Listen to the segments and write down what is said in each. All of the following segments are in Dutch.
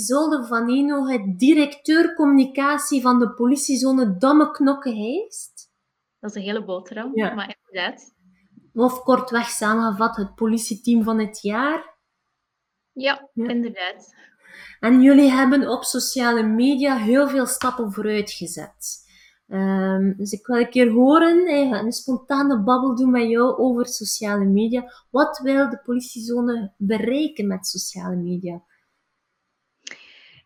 Isolde van Eno, het directeur communicatie van de politiezone Damme-Knokke-Heist. Dat is een hele boterham, ja. maar inderdaad. Of kortweg samengevat, het politieteam van het jaar. Ja, ja, inderdaad. En jullie hebben op sociale media heel veel stappen vooruit gezet. Um, dus ik wil een keer horen, een spontane babbel doen met jou over sociale media. Wat wil de politiezone bereiken met sociale media?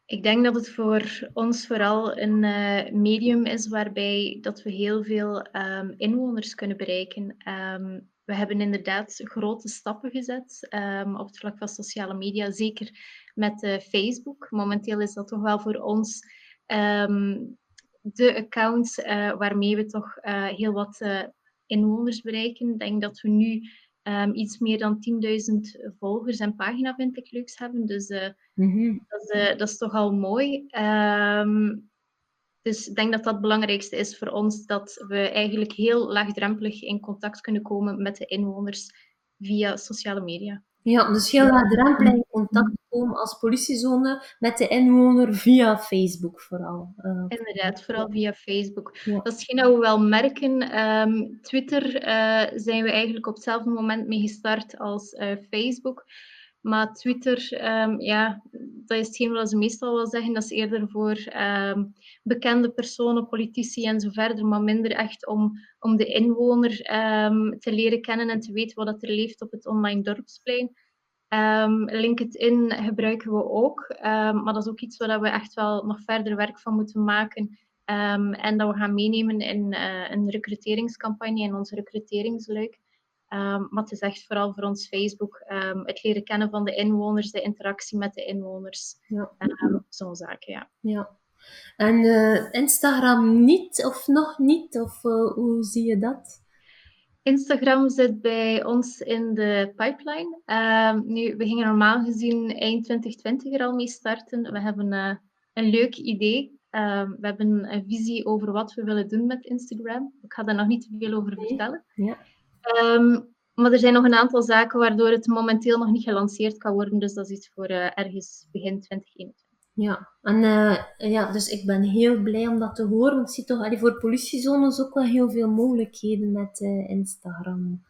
Ik denk dat het voor ons vooral een uh, medium is waarbij dat we heel veel um, inwoners kunnen bereiken. Um, we hebben inderdaad grote stappen gezet um, op het vlak van sociale media, zeker met uh, Facebook. Momenteel is dat toch wel voor ons de account uh, waarmee we toch heel wat inwoners bereiken. Ik denk dat we nu um, iets meer dan 10.000 volgers en pagina vind ik leuks hebben. Dus mm-hmm. dat, is, dat, is, toch al mooi. Um, dus ik denk dat dat het belangrijkste is voor ons, dat we eigenlijk heel laagdrempelig in contact kunnen komen met de inwoners via sociale media. Ja, dus heel laagdrempelig in contact komen als politiezone met de inwoner via Facebook vooral. Uh, Inderdaad, vooral via Facebook. Dat is geen dat we wel merken. Um, Twitter uh, zijn we eigenlijk op hetzelfde moment mee gestart als uh, Facebook. Maar Twitter, um, ja, dat is hetgeen wat ze meestal wel zeggen. Dat is eerder voor um, bekende personen, politici en zo verder. Maar minder echt om, om de inwoner um, te leren kennen en te weten wat er leeft op het online dorpsplein. Um, LinkedIn gebruiken we ook, um, maar dat is ook iets waar we echt wel nog verder werk van moeten maken. Um, en dat we gaan meenemen in uh, een recruteringscampagne, in onze recruteringsluik. maar het is echt vooral voor ons Facebook het leren kennen van de inwoners, de interactie met de inwoners. Ja. Zo'n zaken, ja. ja. En uh, Instagram niet of nog niet? Of uh, hoe zie je dat? Instagram zit bij ons in de pipeline. Uh, nu, we gingen normaal gezien eind 2020 er al mee starten. We hebben uh, een leuk idee. Uh, we hebben een visie over wat we willen doen met Instagram. Ik ga daar nog niet te veel over vertellen. Ja. Um, maar er zijn nog een aantal zaken waardoor het momenteel nog niet gelanceerd kan worden. Dus dat is iets voor eh, ergens begin 2021. Ja, en uh, ja, dus ik ben heel blij om dat te horen. Want ik zie toch allee, voor politiezones ook wel heel veel mogelijkheden met uh, Instagram.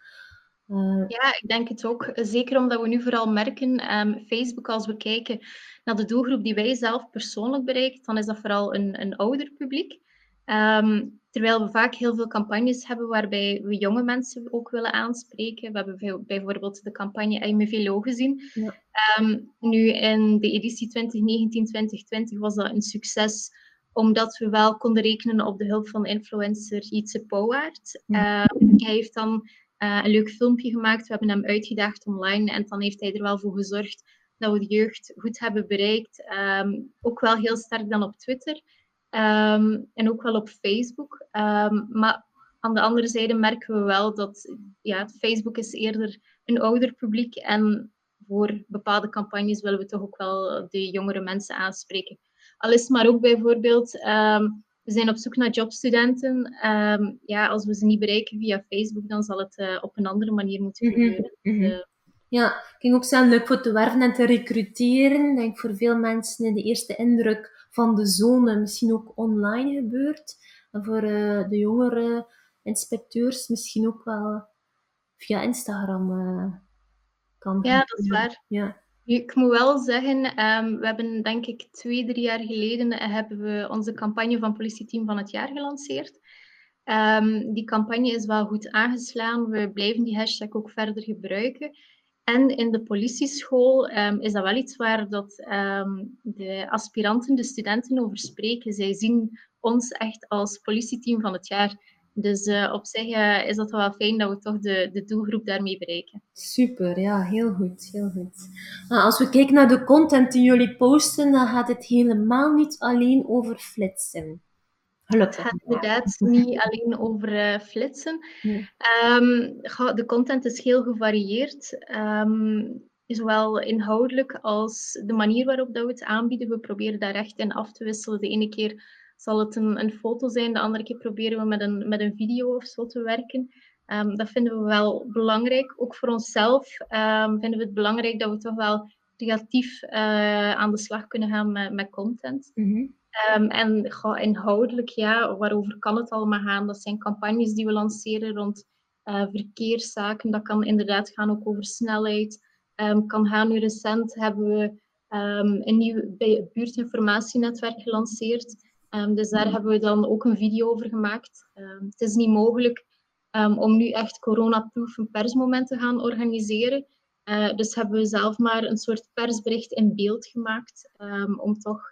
Uh, ja, ik denk het ook. Zeker omdat we nu vooral merken, um, Facebook, als we kijken naar de doelgroep die wij zelf persoonlijk bereiken, dan is dat vooral een, een ouder publiek. Um, terwijl we vaak heel veel campagnes hebben waarbij we jonge mensen ook willen aanspreken. We hebben bijvoorbeeld de campagne IMVLO gezien. Ja. Um, nu in de editie 2019-2020 was dat een succes omdat we wel konden rekenen op de hulp van influencer Jitse Pouwaard. Ja. Um, hij heeft dan uh, een leuk filmpje gemaakt. We hebben hem uitgedaagd online en dan heeft hij er wel voor gezorgd dat we de jeugd goed hebben bereikt. ook wel heel sterk dan op Twitter. Ehm, en ook wel op Facebook. Um, maar aan de andere zijde merken we wel dat ja, Facebook is eerder een ouder publiek. En voor bepaalde campagnes willen we toch ook wel de jongere mensen aanspreken. Al is het maar ook bijvoorbeeld, um, we zijn op zoek naar jobstudenten. ja, als we ze niet bereiken via Facebook, dan zal het uh, op een andere manier moeten mhm, gebeuren. Mm -hmm. Ja, het ging ook zijn leuk voor te werven en te recruteren. Ik denk voor veel mensen de eerste indruk van de zone misschien ook online gebeurt. En voor uh, de jongere inspecteurs misschien ook wel via Instagram uh, kan. Ja, dat is waar. Ja. Ik moet wel zeggen, um, we hebben denk ik twee, drie jaar geleden eh, hebben we onze campagne van politieteam van het jaar gelanceerd. Um, die campagne is wel goed aangeslaan. We blijven die hashtag ook verder gebruiken. En in de politieschool um, is dat wel iets waar dat, um, de aspiranten, de studenten over spreken. Zij zien ons echt als politieteam van het jaar. Dus uh, op zich uh, is dat wel fijn dat we toch de, de doelgroep daarmee bereiken. Super, ja, heel goed, heel goed. Nou, als we kijken naar de content die jullie posten, dan gaat het helemaal niet alleen over flitsen. Het gaat inderdaad niet alleen over uh, flitsen. Um, de content is heel gevarieerd. Um, zowel inhoudelijk als de manier waarop dat we het aanbieden. We proberen daar echt in af te wisselen. De ene keer zal het een, een foto zijn, de andere keer proberen we met een, met een video of zo te werken. Um, dat vinden we wel belangrijk. Ook voor onszelf vinden we het belangrijk dat we toch wel creatief aan de slag kunnen gaan met, met content. Mhm. Ehm, en inhoudelijk, ja, waarover kan het allemaal gaan? Dat zijn campagnes die we lanceren rond uh, verkeerszaken. Dat kan inderdaad gaan ook over snelheid. Um, kan gaan, nu recent hebben we um, een nieuw buurtinformatienetwerk gelanceerd. dus daar hebben we dan ook een video over gemaakt. het is niet mogelijk om nu echt coronaproof een persmoment te gaan organiseren. Uh, dus hebben we zelf maar een soort persbericht in beeld gemaakt om toch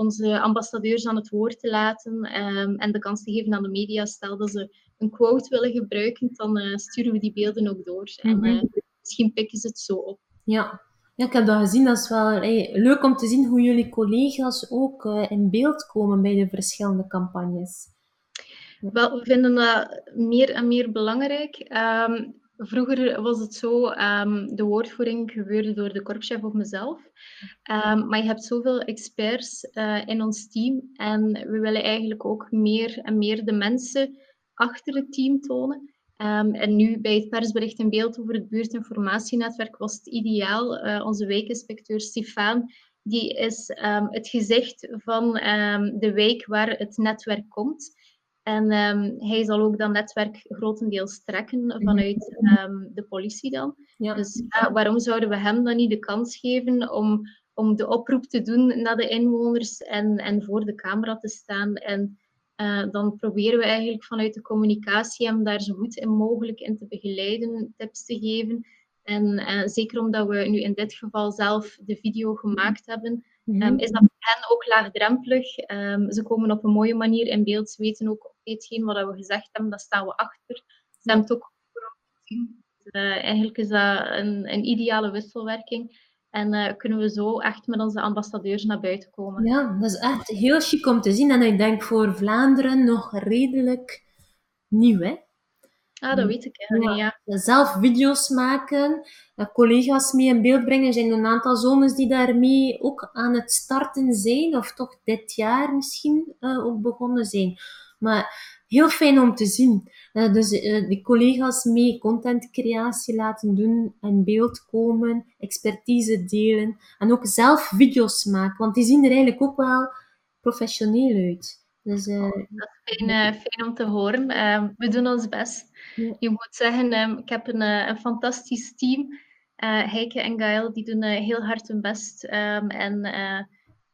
onze ambassadeurs aan het woord te laten um, en de kans te geven aan de media. Stel dat ze een quote willen gebruiken, dan uh, sturen we die beelden ook door. En uh, misschien pikken ze het zo op. Ja. ja, ik heb dat gezien. Dat is wel hey, leuk om te zien hoe jullie collega's ook uh, in beeld komen bij de verschillende campagnes. Wel, we vinden dat meer en meer belangrijk. Um, Vroeger was het zo, um, de woordvoering gebeurde door de korpschef of mezelf. Um, maar je hebt zoveel experts uh, in ons team en we willen eigenlijk ook meer en meer de mensen achter het team tonen. Um, en nu bij het persbericht in beeld over het buurtinformatienetwerk was het ideaal. Uh, onze wijkinspecteur Stefan, die is het gezicht van de wijk waar het netwerk komt. En um, hij zal ook dat netwerk grotendeels trekken mhm. vanuit um, de politie dan. Ja. Dus ja, waarom zouden we hem dan niet de kans geven om, om de oproep te doen naar de inwoners en, en voor de camera te staan? En uh, dan proberen we eigenlijk vanuit de communicatie hem daar zo goed in mogelijk in te begeleiden, tips te geven. En uh, zeker omdat we nu in dit geval zelf de video gemaakt hebben, um, is dat voor hen ook laagdrempelig. ze komen op een mooie manier in beeld. Ze weten ook hetgeen wat we gezegd hebben, daar staan we achter. Het ook voor gezien. Uh, eigenlijk is dat een, een ideale wisselwerking. En uh, kunnen we zo echt met onze ambassadeurs naar buiten komen. Ja, dat is echt heel chic om te zien. En ik denk voor Vlaanderen nog redelijk nieuw, hè? Ah, dat weet ik eigenlijk, ja. ja. Zelf video's maken, eh, collega's mee in beeld brengen. Er zijn een aantal zones die daarmee ook aan het starten zijn, of toch dit jaar misschien uh, ook begonnen zijn. Maar heel fijn om te zien. Uh, dus uh, die collega's mee contentcreatie laten doen, in beeld komen, expertise delen en ook zelf video's maken, want die zien er eigenlijk ook wel professioneel uit. Dus, uh, dat is fijn, fijn, om te horen. Ehm, we doen ons best. Je moet zeggen, um, ik heb een, een fantastisch team. Heike en Gail die doen heel hard hun best. Um, en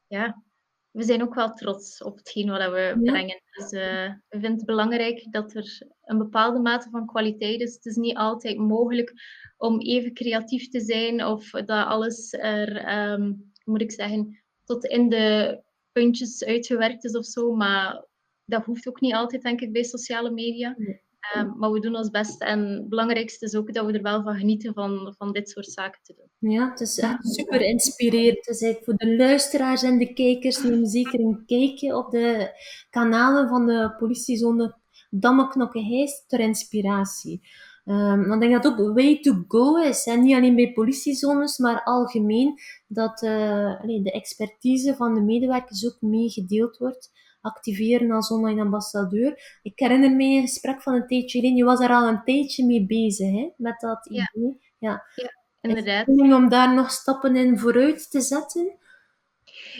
ja, we zijn ook wel trots op hetgeen wat we brengen. Dus we vinden het belangrijk dat er een bepaalde mate van kwaliteit is. Het is niet altijd mogelijk om even creatief te zijn of dat alles er, um, moet ik zeggen, tot in de puntjes uitgewerkt is of zo. Maar dat hoeft ook niet altijd, denk ik, bij sociale media. Ehm, maar we doen ons best. En het belangrijkste is ook dat we er wel van genieten van, van dit soort zaken te doen. Ja, het is echt super inspirerend. Dus voor de luisteraars en de kijkers, neem zeker een kijkje op de kanalen van de politiezone Damme-Knokke-Heist ter inspiratie. Um, ik denk dat ook way to go is. En niet alleen bij politiezones, maar algemeen. Dat uh, de expertise van de medewerkers ook meegedeeld wordt activeren als online ambassadeur. Ik herinner me een gesprek van een tijdje geleden. Je was er al een tijdje mee bezig, hè, met dat idee. Ja, ja inderdaad. Om daar nog stappen in vooruit te zetten?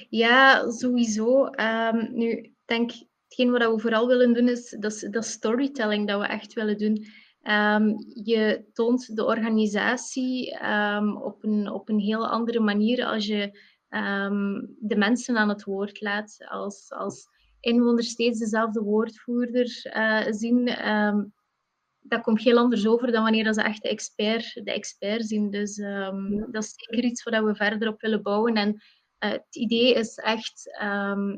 Ja, sowieso. Um, nu, ik denk, hetgeen wat we vooral willen doen, is dat, dat storytelling dat we echt willen doen. Um, je toont de organisatie um, op, een, op een heel andere manier als je de mensen aan het woord laat. Als, als inwoners steeds dezelfde woordvoerder uh, zien, dat komt heel anders over dan wanneer ze echt de expert, de expert zien. Dus dat is zeker iets waar we verder op willen bouwen. En uh, het idee is echt,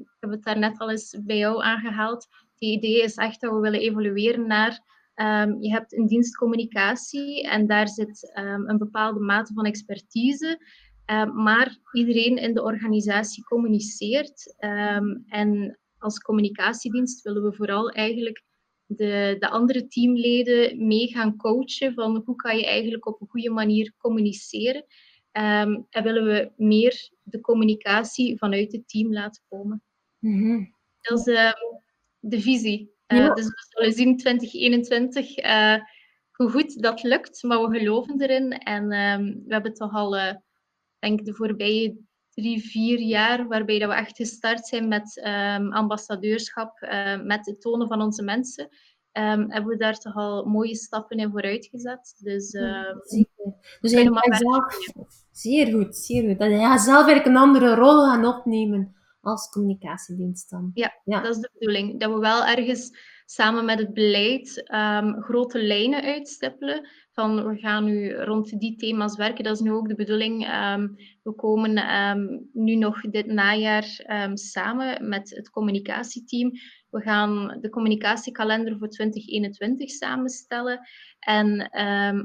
ik heb het daar net al eens bij jou aangehaald, het idee is echt dat we willen evolueren naar Um, je hebt een dienstcommunicatie en daar zit um, een bepaalde mate van expertise. Um, maar iedereen in de organisatie communiceert. en als communicatiedienst willen we vooral eigenlijk de, de andere teamleden mee gaan coachen van hoe kan je eigenlijk op een goede manier communiceren. En willen we meer de communicatie vanuit het team laten komen. Mm Dat is de visie. Uh, Dus we zullen zien 2021 uh, eh, hoe goed dat lukt, maar we geloven erin. En um, we hebben toch al denk de voorbije drie, vier jaar, waarbij dat we echt gestart zijn met um, ambassadeurschap, uh, met het tonen van onze mensen, um, hebben we daar toch al mooie stappen in vooruit gezet. Dus, uh, zeker. Dus zelf, zeer goed, zeer goed. Dat je zelf eigenlijk een andere rol gaan opnemen als communicatiedienst dan. Ja, ja, dat is de bedoeling. Dat we wel ergens samen met het beleid um, grote lijnen uitstippelen. Van we gaan nu rond die thema's werken. Dat is nu ook de bedoeling. Um, we komen um, nu nog dit najaar samen met het communicatieteam. We gaan de communicatiekalender voor 2021 samenstellen. En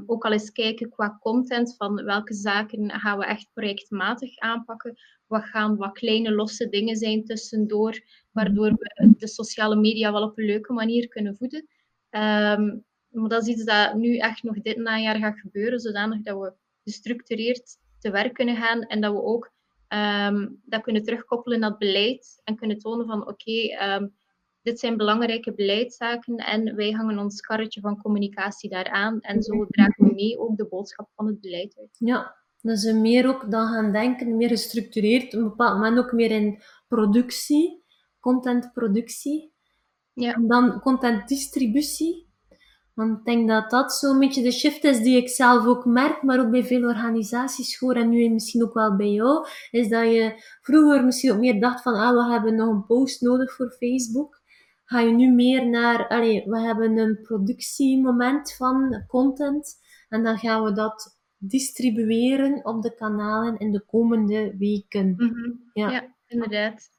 ook al eens kijken qua content van welke zaken gaan we echt projectmatig aanpakken. Wat gaan wat kleine losse dingen zijn tussendoor waardoor we de sociale media wel op een leuke manier kunnen voeden. Um, maar dat is iets dat nu echt nog dit najaar gaat gebeuren, zodanig dat we gestructureerd te werk kunnen gaan en dat we ook um, dat kunnen terugkoppelen naar het beleid en kunnen tonen van oké, dit zijn belangrijke beleidszaken en wij hangen ons karretje van communicatie daaraan en zo dragen we mee ook de boodschap van het beleid uit. Ja, dus meer ook dan gaan denken, meer gestructureerd, op een bepaald moment ook meer in productie contentproductie. Ja. En dan contentdistributie. Want ik denk dat dat zo'n beetje de shift is die ik zelf ook merk, maar ook bij veel organisaties hoor, en nu misschien ook wel bij jou, is dat je vroeger misschien ook meer dacht van, ah, we hebben nog een post nodig voor Facebook. Ga je nu meer naar, allee, we hebben een productiemoment van content, en dan gaan we dat distribueren op de kanalen in de komende weken. Mhm. ja. ja, inderdaad.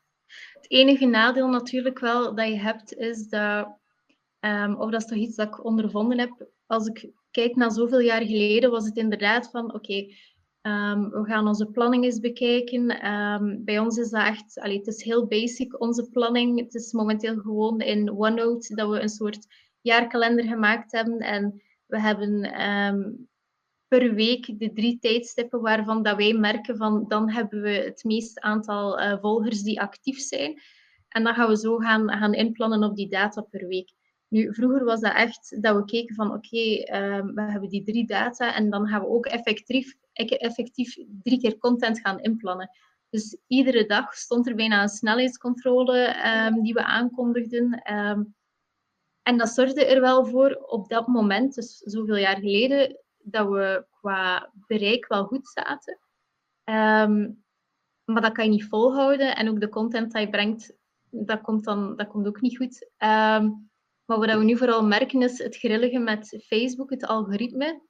Het enige nadeel natuurlijk wel dat je hebt, is dat, um, of dat is toch iets dat ik ondervonden heb, als ik kijk naar zoveel jaar geleden, was het inderdaad van, oké, ehm, we gaan onze planning eens bekijken. Ehm, bij ons is dat echt, het is heel basic, onze planning. Het is momenteel gewoon in OneNote dat we een soort jaarkalender gemaakt hebben. En we hebben per week de drie tijdstippen waarvan dat wij merken van dan hebben we het meeste aantal uh, volgers die actief zijn. En dan gaan we zo gaan, gaan inplannen op die data per week. Nu, vroeger was dat echt dat we keken van oké, we hebben die drie data en dan gaan we ook effectief, effectief drie keer content gaan inplannen. Dus iedere dag stond er bijna een snelheidscontrole um, die we aankondigden. Um, en dat zorgde er wel voor op dat moment, dus zoveel jaar geleden, dat we qua bereik wel goed zaten. Ehm, maar dat kan je niet volhouden. En ook de content die je brengt, dat komt, dan, dat komt ook niet goed. Maar wat we nu vooral merken is het grillige met Facebook, het algoritme.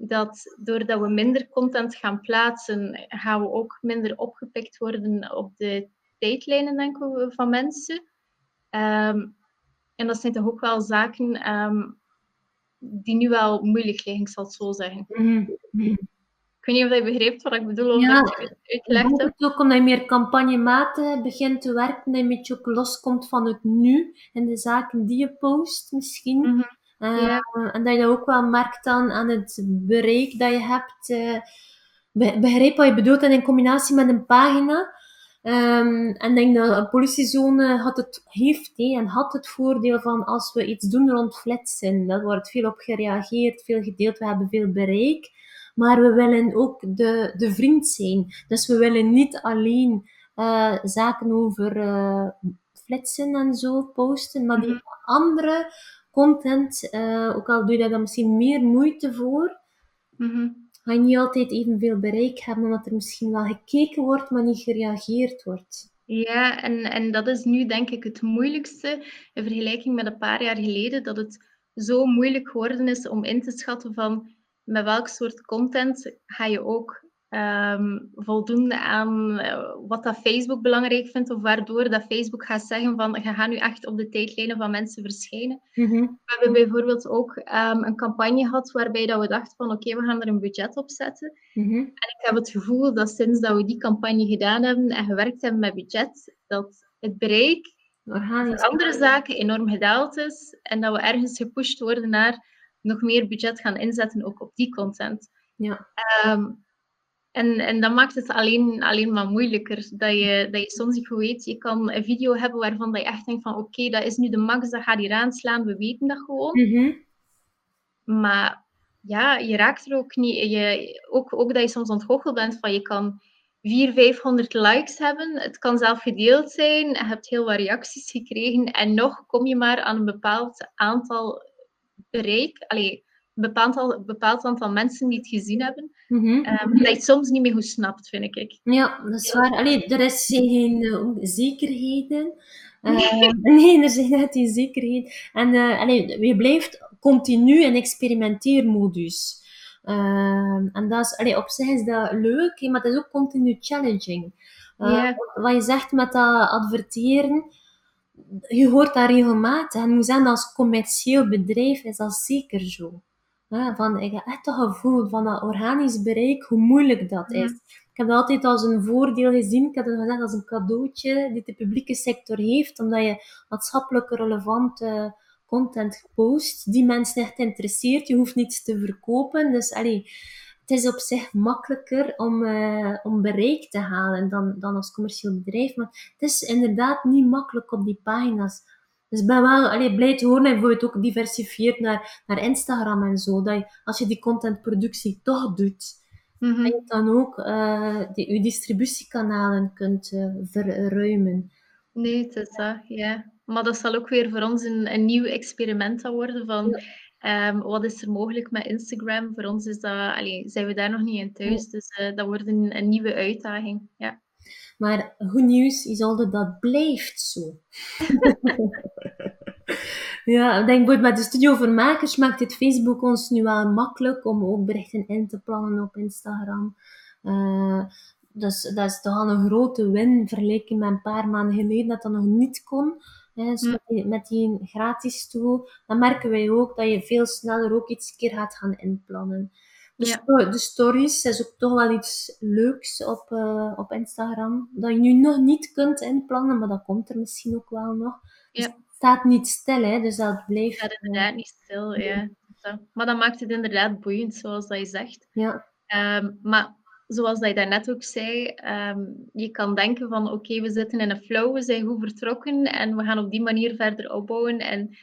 Dat doordat we minder content gaan plaatsen, gaan we ook minder opgepikt worden op de tijdlijnen denken we, van mensen. Um, en dat zijn toch ook wel zaken die nu wel moeilijk liggen, ik zal het zo zeggen. Mm Ik weet niet of je begreep wat ik bedoel, of ja, dat ik het uitgelegd heb. ook omdat je meer campagnematen begint te werken, dat je een beetje ook loskomt van het nu en de zaken die je post misschien. Mm En dat je dat ook wel merkt dan aan het bereik dat je hebt. Uh, begrijp wat je bedoelt en in combinatie met een pagina Um, en denk dat een politiezone had het, heeft he, en had het voordeel van als we iets doen rond flitsen, dat wordt veel op gereageerd, veel gedeeld, we hebben veel bereik. Maar we willen ook de, de vriend zijn. Dus we willen niet alleen uh, zaken over uh, flitsen en zo posten, maar die mhm. andere content, uh, ook al doe je daar dan misschien meer moeite voor, mm ga je niet altijd evenveel bereik hebben, omdat er misschien wel gekeken wordt, maar niet gereageerd wordt. Ja, en, en dat is nu denk ik het moeilijkste in vergelijking met een paar jaar geleden, dat het zo moeilijk geworden is om in te schatten van met welk soort content ga je ook um, voldoende aan uh, wat dat Facebook belangrijk vindt, of waardoor dat Facebook gaat zeggen van je gaat nu echt op de tijdlijnen van mensen verschijnen. Mhm. We hebben bijvoorbeeld ook um, een campagne gehad waarbij dat we dachten van oké, we gaan er een budget op zetten. Mhm. En ik heb het gevoel dat sinds dat we die campagne gedaan hebben en gewerkt hebben met budget, dat het bereik voor andere zaken enorm gedaald is en dat we ergens gepusht worden naar nog meer budget gaan inzetten ook op die content. Ja. Um, en, en dat maakt het alleen, alleen maar moeilijker. Dat je, dat je soms niet goed weet. Je kan een video hebben waarvan dat je echt denkt van oké, dat is nu de max, dat gaat hier aanslaan. We weten dat gewoon. Mhm. Maar ja, je raakt er ook niet. Je, ook, ook dat je soms ontgoocheld bent van je kan 400, 500 likes hebben. Het kan zelf gedeeld zijn. Je hebt heel wat reacties gekregen. En nog kom je maar aan een bepaald aantal bereik. Allee, bepaald, bepaald aantal mensen die het gezien hebben. Mm -hmm. um, dat je het soms niet meer goed snapt, vind ik. Ja, dat is waar. Allee, er is geen uh, zekerheden. Uh, nee, er zijn net die zekerheden. En uh, allee, je blijft continu in experimenteermodus. Uh, en dat is, allee, op zich is dat leuk, maar het is ook continu challenging. Uh, Wat je zegt met dat adverteren, je hoort dat regelmatig. En moet zeggen, als commercieel bedrijf is dat zeker zo. Van, ik heb echt het gevoel van dat organisch bereik, hoe moeilijk dat is. Ik heb dat altijd als een voordeel gezien. Ik heb het gezegd als een cadeautje die de publieke sector heeft, omdat je maatschappelijk relevante content post die mensen echt interesseert. Je hoeft niets te verkopen. Dus allee, het is op zich makkelijker om, uh, om bereik te halen dan, dan als commercieel bedrijf. Maar het is inderdaad niet makkelijk op die pagina's. Dus ik ben wel allee, blij te horen je bijvoorbeeld ook diversifieert naar, naar Instagram en zo. Dat je, als je die contentproductie toch doet, mm -hmm. dat je dan ook uh, die, je distributiekanalen kunt uh, verruimen. Nee, het is dat, ja. Maar dat zal ook weer voor ons een, een nieuw experiment worden van ja. um, wat is er mogelijk met Instagram. Voor ons is dat, allee, zijn we daar nog niet in thuis, dus uh, dat wordt een, een, nieuwe uitdaging. Ja. Maar goed nieuws is altijd dat blijft zo. ja, ik denk met de Studio voor Makers maakt het Facebook ons nu wel makkelijk om ook berichten in te plannen op Instagram. Uh, dus dat is toch al een grote win vergeleken met een paar maanden geleden dat dat nog niet kon. Dus met, die, met die gratis tool, dan merken wij ook dat je veel sneller ook iets keer gaat gaan inplannen. Dus ja. de stories is ook toch wel iets leuks op, uh, op Instagram. Dat je nu nog niet kunt inplannen, maar dat komt er misschien ook wel nog. Dus ja. Staat niet stil, hè, dus dat blijft. Het staat inderdaad niet stil, ja. Maar dat maakt het inderdaad boeiend, zoals dat je zegt. Ja. Um, maar zoals dat je daarnet ook zei, um, je kan denken van oké, we zitten in een flow, we zijn goed vertrokken en we gaan op die manier verder opbouwen. En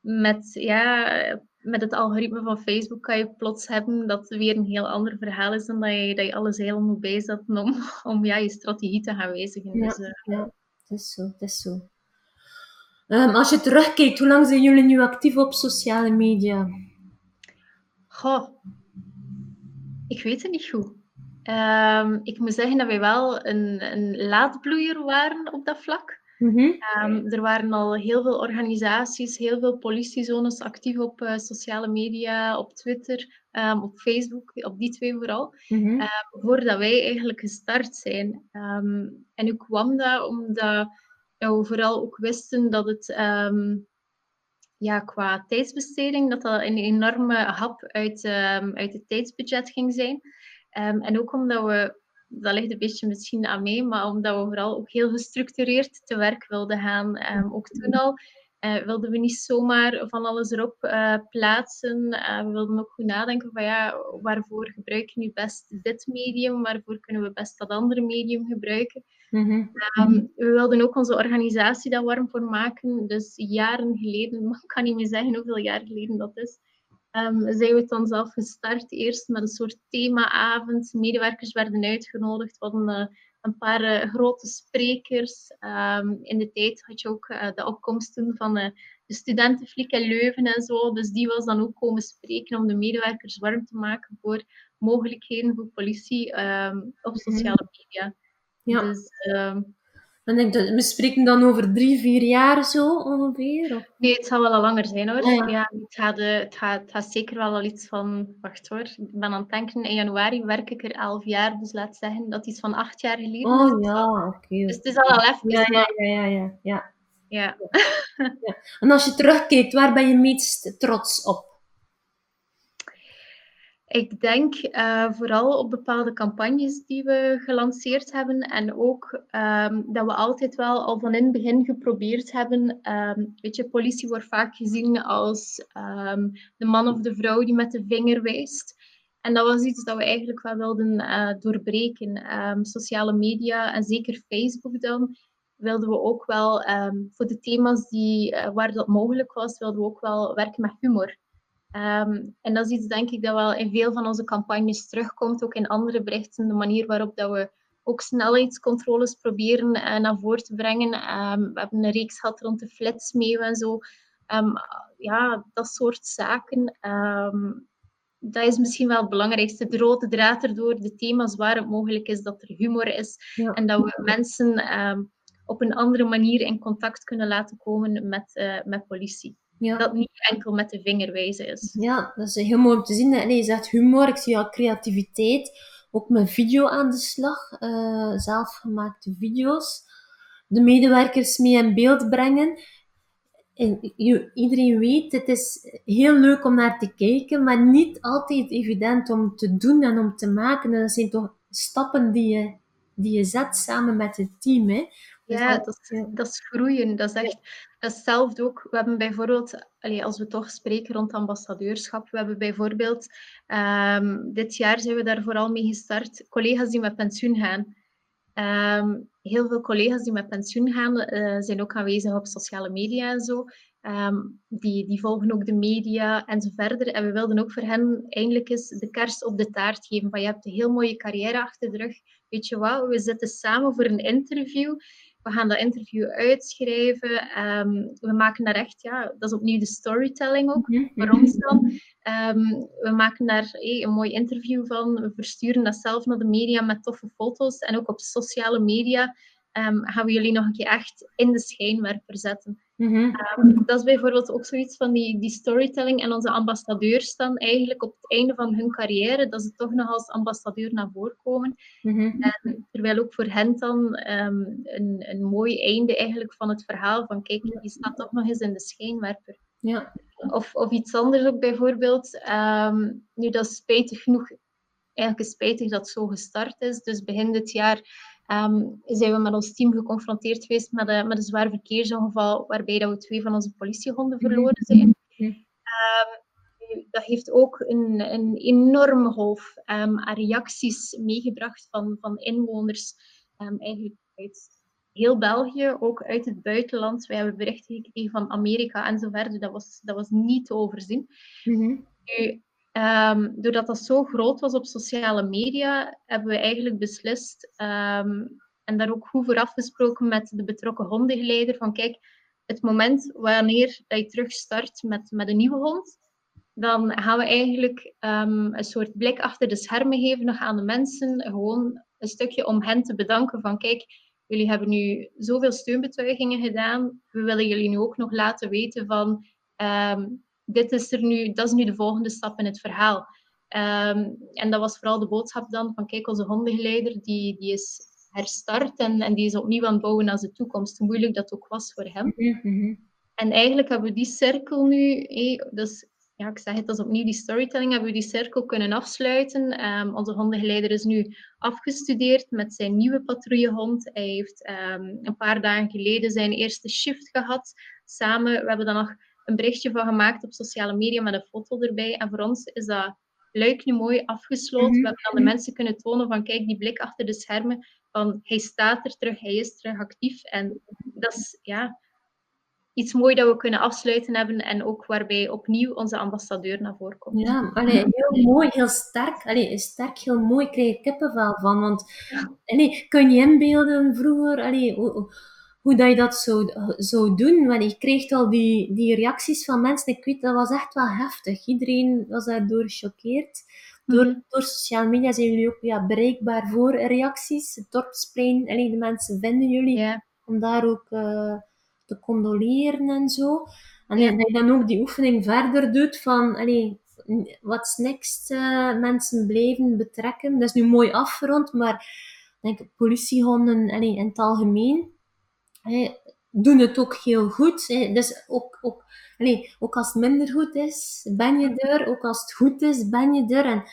met, ja, met het algoritme van Facebook kan je plots hebben dat het weer een heel ander verhaal is dan dat je, dat je alles helemaal moet bijzetten om, om ja, je strategie te gaan wijzigen. Ja, dus, uh, ja het is zo. Het is zo. Um, als je terugkijkt, hoe lang zijn jullie nu actief op sociale media? Goh, ik weet het niet goed. Um, ik moet zeggen dat wij wel een, een laadbloeier waren op dat vlak. Mm -hmm. um, er waren al heel veel organisaties, heel veel politiezones actief op uh, sociale media, op Twitter, um, op Facebook, op die twee vooral, mm -hmm. voordat wij eigenlijk gestart zijn. en hoe kwam dat? Omdat ja, we vooral ook wisten dat het ja, qua tijdsbesteding, dat dat een enorme hap uit, uit het tijdsbudget ging zijn. Um, en ook omdat we, dat ligt een beetje misschien aan mij, maar omdat we vooral ook heel gestructureerd te werk wilden gaan. Ook toen al uh, wilden we niet zomaar van alles erop uh, plaatsen. We wilden ook goed nadenken van ja, waarvoor gebruik je nu best dit medium, waarvoor kunnen we best dat andere medium gebruiken. Mm -hmm. um, we wilden ook onze organisatie daar warm voor maken. Dus jaren geleden, ik kan niet meer zeggen hoeveel jaar geleden dat is, um, zijn we het dan zelf gestart. Eerst met een soort themaavond. Medewerkers werden uitgenodigd. We hadden uh, een paar uh, grote sprekers. Um, in de tijd had je ook uh, de opkomsten van de studentenfliek in Leuven en zo. Dus die was dan ook komen spreken om de medewerkers warm te maken voor mogelijkheden voor politie um, op sociale media. Ja. Dus, dan denk we spreken dan over drie, vier jaar zo ongeveer? Of? Nee, het zal wel al langer zijn hoor. Ah, ja. ja. het, gaat, uh, het, gaat, het gaat zeker wel al iets van... Wacht hoor, ik ben aan het denken, in januari werk ik er elf jaar, dus laat zeggen dat iets van acht jaar geleden Oh is. ja, oké. Okay. Dus het is al al even. Ja, ja, ja, ja. ja. ja. ja. En als je terugkijkt, waar ben je meest trots op? Ik denk uh, vooral op bepaalde campagnes die we gelanceerd hebben en ook um, dat we altijd wel al van in het begin geprobeerd hebben. Um, weet je, politie wordt vaak gezien als um, de man of de vrouw die met de vinger wijst. En dat was iets dat we eigenlijk wel wilden uh, doorbreken. sociale media en zeker Facebook dan, wilden we ook wel voor de thema's die, uh, waar dat mogelijk was, wilden we ook wel werken met humor. Ehm, en dat is iets, denk ik, dat wel in veel van onze campagnes terugkomt, ook in andere berichten, de manier waarop dat we ook snelheidscontroles proberen uh, naar voren te brengen. Ehm, we hebben een reeks gehad rond de flitsmeeuw en zo. Um, ja, dat soort zaken. dat is misschien wel het belangrijkste. De rode draad erdoor, de thema's waar het mogelijk is dat er humor is. En dat we mensen op een andere manier in contact kunnen laten komen met, uh, met politie. Ja. Dat niet enkel met de vinger wijzen is. Ja, dat is heel mooi om te zien. En je zegt humor, ik zie jouw creativiteit. Ook met video aan de slag, uh, zelfgemaakte video's. De medewerkers mee in beeld brengen. En iedereen weet, het is heel leuk om naar te kijken, maar niet altijd evident om te doen en om te maken. En dat zijn toch stappen die je, die je zet samen met het team. Hè? Dus ja, dat, is, dat is groeien. Dat is echt hetzelfde ook. We hebben bijvoorbeeld, als we toch spreken rond ambassadeurschap, we hebben bijvoorbeeld, ehm, dit jaar zijn we daar vooral mee gestart, collega's die met pensioen gaan. Ehm, heel veel collega's die met pensioen gaan, uh, zijn ook aanwezig op sociale media en zo. Ehm, die, die volgen ook de media en zo verder. En we wilden ook voor hen eindelijk eens de kerst op de taart geven. Van, je hebt een heel mooie carrière achter de rug. Weet je wat, we zitten samen voor een interview. We gaan dat interview uitschrijven. Ehm, we maken daar echt, ja, dat is opnieuw de storytelling ook, mm voor ons dan. Ehm, we maken daar een mooi interview van. We versturen dat zelf naar de media met toffe foto's. En ook op sociale media um, gaan we jullie nog een keer echt in de schijnwerper zetten. Mhm. Ehm, dat is bijvoorbeeld ook zoiets van die, die storytelling. En onze ambassadeurs dan eigenlijk op het einde van hun carrière, dat ze toch nog als ambassadeur naar voren komen. Mhm. en, terwijl ook voor hen dan ehm, een, een mooi einde eigenlijk van het verhaal van kijk, die staat toch nog eens in de schijnwerper. Ja. Of, of iets anders ook bijvoorbeeld. nu, dat is spijtig genoeg eigenlijk is spijtig dat het zo gestart is. Dus begin dit jaar um, zijn we met ons team geconfronteerd geweest met, een, met een zwaar verkeersongeval waarbij dat we twee van onze politiehonden mhm. verloren zijn. Um, dat heeft ook een, een enorme golf um, aan reacties meegebracht van, van inwoners, eigenlijk uit heel België, ook uit het buitenland. Wij hebben berichten gekregen van Amerika en zo verder. Dat was, dat was niet te overzien. Mm Um, doordat dat zo groot was op sociale media, hebben we eigenlijk beslist, um, en daar ook goed voor afgesproken met de betrokken hondengeleider, van kijk, het moment wanneer je terug start met, met een nieuwe hond, dan gaan we eigenlijk um, een soort blik achter de schermen geven nog aan de mensen, gewoon een stukje om hen te bedanken van kijk, jullie hebben nu zoveel steunbetuigingen gedaan, we willen jullie nu ook nog laten weten van dit is er nu, dat is nu de volgende stap in het verhaal. Ehm, en dat was vooral de boodschap dan van kijk, onze hondengeleider die, die is herstart en, en die is opnieuw aan het bouwen naar de toekomst. Hoe moeilijk dat ook was voor hem. Mhm. En eigenlijk hebben we die cirkel nu, dus ja, ik zeg het, is opnieuw die storytelling, hebben we die cirkel kunnen afsluiten. Um, onze hondengeleider is nu afgestudeerd met zijn nieuwe patrouillehond. Hij heeft ehm, een paar dagen geleden zijn eerste shift gehad. Samen, we hebben dan nog een berichtje van gemaakt op sociale media met een foto erbij. En voor ons is dat luik nu mooi afgesloten. Mhm. We hebben aan de mensen kunnen tonen van kijk, die blik achter de schermen, van hij staat er terug, hij is terug actief. En dat is ja, iets mooi dat we kunnen afsluiten hebben en ook waarbij opnieuw onze ambassadeur naar voren komt. Ja, allee, heel mooi, heel sterk. Allee, sterk, heel mooi, ik krijg je kippenvel van. Want allee, kun je inbeelden vroeger, allee, hoe dat je dat zou, zou doen. Want je kreeg al die, die reacties van mensen. Ik weet, dat was echt wel heftig. Iedereen was daardoor gechoqueerd. Door, mhm. door sociale media zijn jullie ook ja, bereikbaar voor reacties. Het dorpsplein, alleen de mensen vinden jullie. Om daar ook uh, te condoleren en zo. En dat je dan ook die oefening verder doet van... Allee, wat next? Uh, mensen blijven betrekken. Dat is nu mooi afgerond, maar denk politiehonden allee, in het algemeen doen het ook heel goed. Dus ook, ook, ook als het minder goed is, ben je er. Ook als het goed is, ben je er. En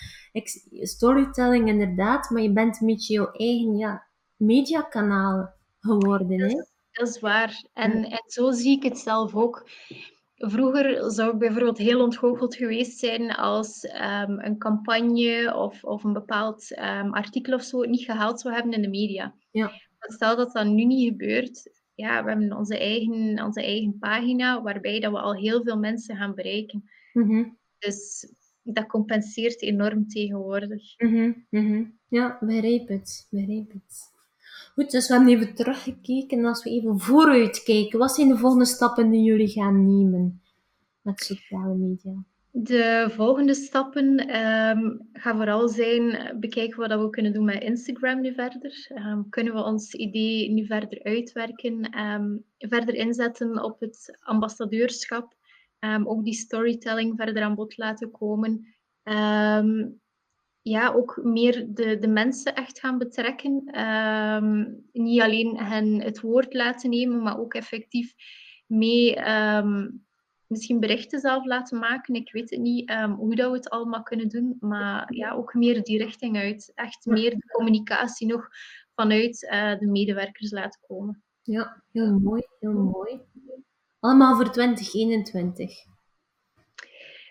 storytelling inderdaad, maar je bent een beetje jouw eigen ja, mediakanaal geworden. Hè? Dat is waar. En, en zo zie ik het zelf ook. Vroeger zou ik bijvoorbeeld heel ontgoocheld geweest zijn als um, een campagne of, of een bepaald um, artikel of zo niet gehaald zou hebben in de media. Ja. Stel dat dat nu niet gebeurt, ja, we hebben onze eigen, onze eigen pagina, waarbij dat we al heel veel mensen gaan bereiken. Mhm. Dus dat compenseert enorm tegenwoordig. Mm -hmm, Ja, begrijp het. Begrijp het. Goed, dus we hebben even teruggekeken. En als we even vooruit kijken, wat zijn de volgende stappen die jullie gaan nemen met sociale media? De volgende stappen um, gaan vooral zijn bekijken wat we kunnen doen met Instagram nu verder. Um, kunnen we ons idee nu verder uitwerken, um, verder inzetten op het ambassadeurschap, ook die storytelling verder aan bod laten komen. ja, ook meer de, de mensen echt gaan betrekken. niet alleen hen het woord laten nemen, maar ook effectief mee misschien berichten zelf laten maken. Ik weet het niet um, hoe dat we het allemaal kunnen doen, maar ja, ook meer die richting uit. Echt meer de communicatie nog vanuit uh, de medewerkers laten komen. Ja, heel mooi, heel mooi. Allemaal voor 2021.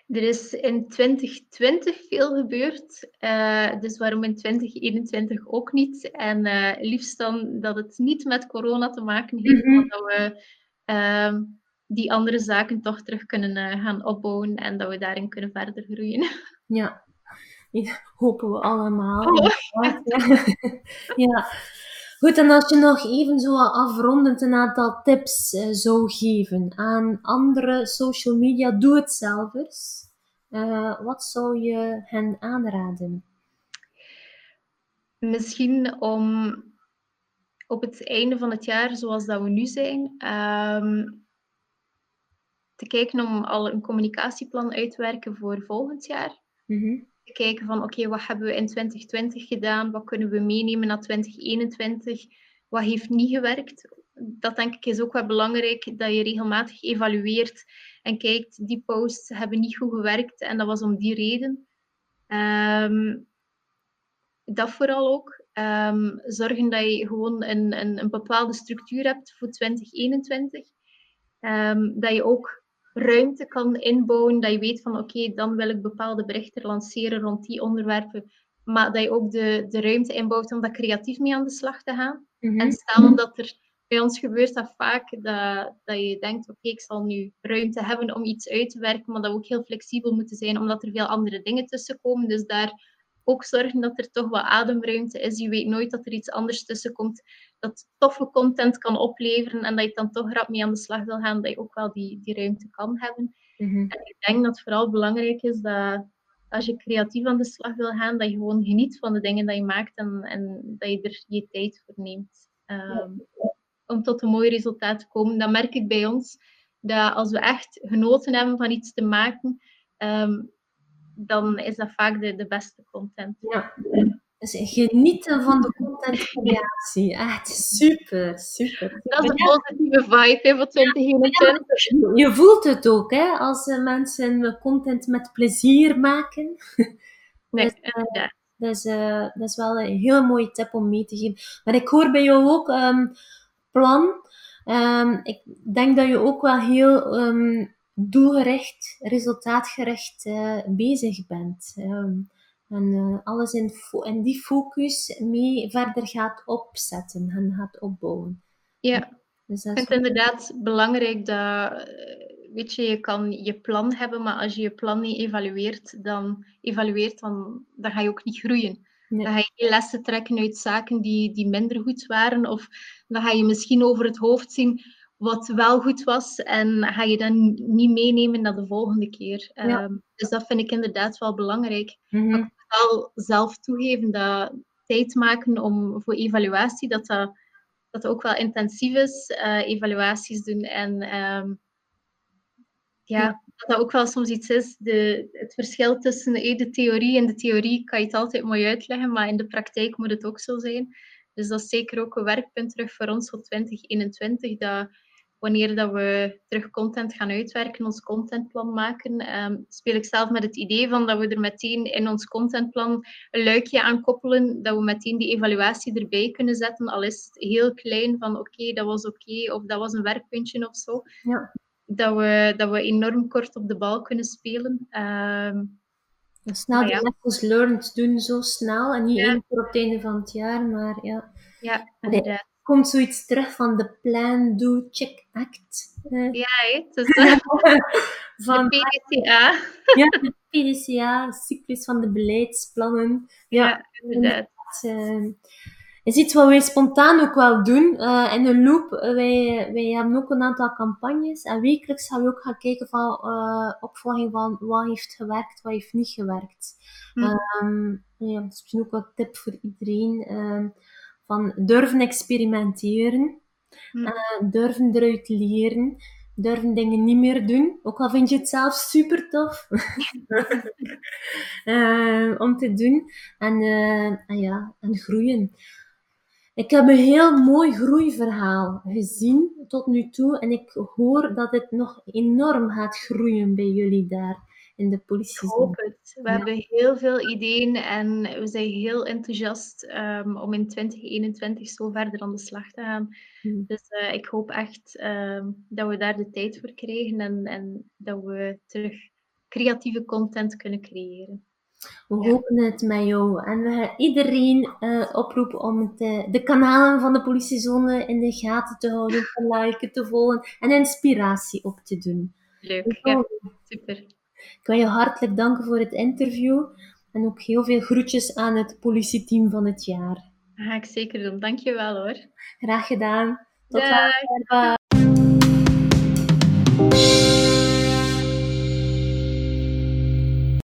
Er is in 2020 veel gebeurd, uh, dus waarom in 2021 ook niet? En uh, liefst dan dat het niet met corona te maken heeft, mm -hmm. maar dat we uh, die andere zaken toch terug kunnen uh, gaan opbouwen en dat we daarin kunnen verder groeien. Ja, hopen we allemaal. Oh. ja. Goed, en als je nog even zo afrondend een aantal tips uh, zou geven aan andere social media doe het zelfers, uh, wat zou je hen aanraden? Misschien om op het einde van het jaar, zoals dat we nu zijn, um, te kijken om al een communicatieplan uit te werken voor volgend jaar. Mm Te kijken van oké, wat hebben we in 2020 gedaan? Wat kunnen we meenemen naar 2021? Wat heeft niet gewerkt? Dat denk ik is ook wel belangrijk, dat je regelmatig evalueert en kijkt, die posts hebben niet goed gewerkt en dat was om die reden. Um, dat vooral ook. Um, zorgen dat je gewoon een, een, een bepaalde structuur hebt voor 2021. Um, ehm, dat je ook ruimte kan inbouwen, dat je weet van oké, dan wil ik bepaalde berichten lanceren rond die onderwerpen, maar dat je ook de, de ruimte inbouwt om daar creatief mee aan de slag te gaan. Mhm. En stel dat er bij ons gebeurt dat vaak, dat, dat je denkt, oké, ik zal nu ruimte hebben om iets uit te werken, maar dat we ook heel flexibel moeten zijn, omdat er veel andere dingen tussen komen. Dus daar ook zorgen dat er toch wat ademruimte is. Je weet nooit dat er iets anders tussen komt dat toffe content kan opleveren en dat je dan toch rap mee aan de slag wil gaan, dat je ook wel die, die ruimte kan hebben. Mhm. En ik denk dat het vooral belangrijk is dat als je creatief aan de slag wil gaan, dat je gewoon geniet van de dingen die je maakt en, en dat je er je tijd voor neemt. Ehm, om tot een mooi resultaat te komen. Dat merk ik bij ons, dat als we echt genoten hebben van iets te maken, ehm, dan is dat vaak de, de beste content. Ja. Dus genieten van de contentcreatie. Echt super, super. Dat is een positieve vibe hè, voor 2021. Je voelt het ook, hè, als eh, mensen content met plezier maken. Nee, dus, uh, dat, is, uh, dat is wel een hele mooie tip om mee te geven. Maar ik hoor bij jou ook um, plan. Um, ik denk dat je ook wel heel um, doelgericht, resultaatgericht uh, bezig bent. En uh, alles in, in die focus mee verder gaat opzetten en gaat opbouwen. Ja, dus ik vind het inderdaad belangrijk dat, eh, weet je, je kan je plan hebben, maar als je je plan niet evalueert, dan, evalueert, dan, dan ga je ook niet groeien. Dan ga je geen lessen trekken uit zaken die, die minder goed waren, of dan ga je misschien over het hoofd zien wat wel goed was en ga je dan niet meenemen naar de volgende keer. Ehm, dus dat vind ik inderdaad wel belangrijk. Mm wel zelf toegeven dat tijd maken om, voor evaluatie, dat dat, dat ook wel intensief is. Uh, evaluaties doen en um, ja, dat dat ook wel soms iets is. De, het verschil tussen de theorie en de theorie kan je het altijd mooi uitleggen, maar in de praktijk moet het ook zo zijn. Dus dat is zeker ook een werkpunt terug voor ons voor 2021, dat wanneer dat we terug content gaan uitwerken, ons contentplan maken, um, speel ik zelf met het idee van dat we er meteen in ons contentplan een luikje aan koppelen, dat we meteen die evaluatie erbij kunnen zetten, al is het heel klein van oké, dat was oké, of dat was een werkpuntje of zo. Ja. Dat, we, dat we enorm kort op de bal kunnen spelen. Um, snel de lessons learned doen, zo snel, en niet één keer op het einde van het jaar, maar ja. Ja, inderdaad komt zoiets terug van de Plan, Do, Check, Act. Uh, ja, het is van de PDCA. Ja, de PDCA, cyclus van de beleidsplannen. Ja, ja inderdaad. Uh, is iets wat wij spontaan ook wel doen. Uh, in de loop, wij, wij hebben ook een aantal campagnes. En wekelijks gaan we ook gaan kijken van uh, opvolging van wat heeft gewerkt, wat heeft niet gewerkt. Um, ja, dat is misschien ook wat tip voor iedereen. Um, van durven experimenteren. Hm. Uh, durven eruit leren. Durven dingen niet meer doen. Ook al vind je het zelf super tof om te doen. En, uh, ja, en groeien. Ik heb een heel mooi groeiverhaal gezien tot nu toe en ik hoor dat het nog enorm gaat groeien bij jullie daar in de politie. Ik hoop het. We hebben heel veel ideeën en we zijn heel enthousiast um, om in 2021 zo verder aan de slag te gaan. Dus uh, ik hoop echt um, dat we daar de tijd voor krijgen en, en dat we terug creatieve content kunnen creëren. We ja. hopen het met jou. En we gaan iedereen uh, oproepen om uh, de kanalen van de politiezone in de gaten te houden, te liken, te volgen en inspiratie op te doen. Leuk, ja, super. Ik wil je hartelijk danken voor het interview en ook heel veel groetjes aan het politieteam van het jaar. Dat ga ik zeker doen. Dankjewel hoor. Graag gedaan. Tot later.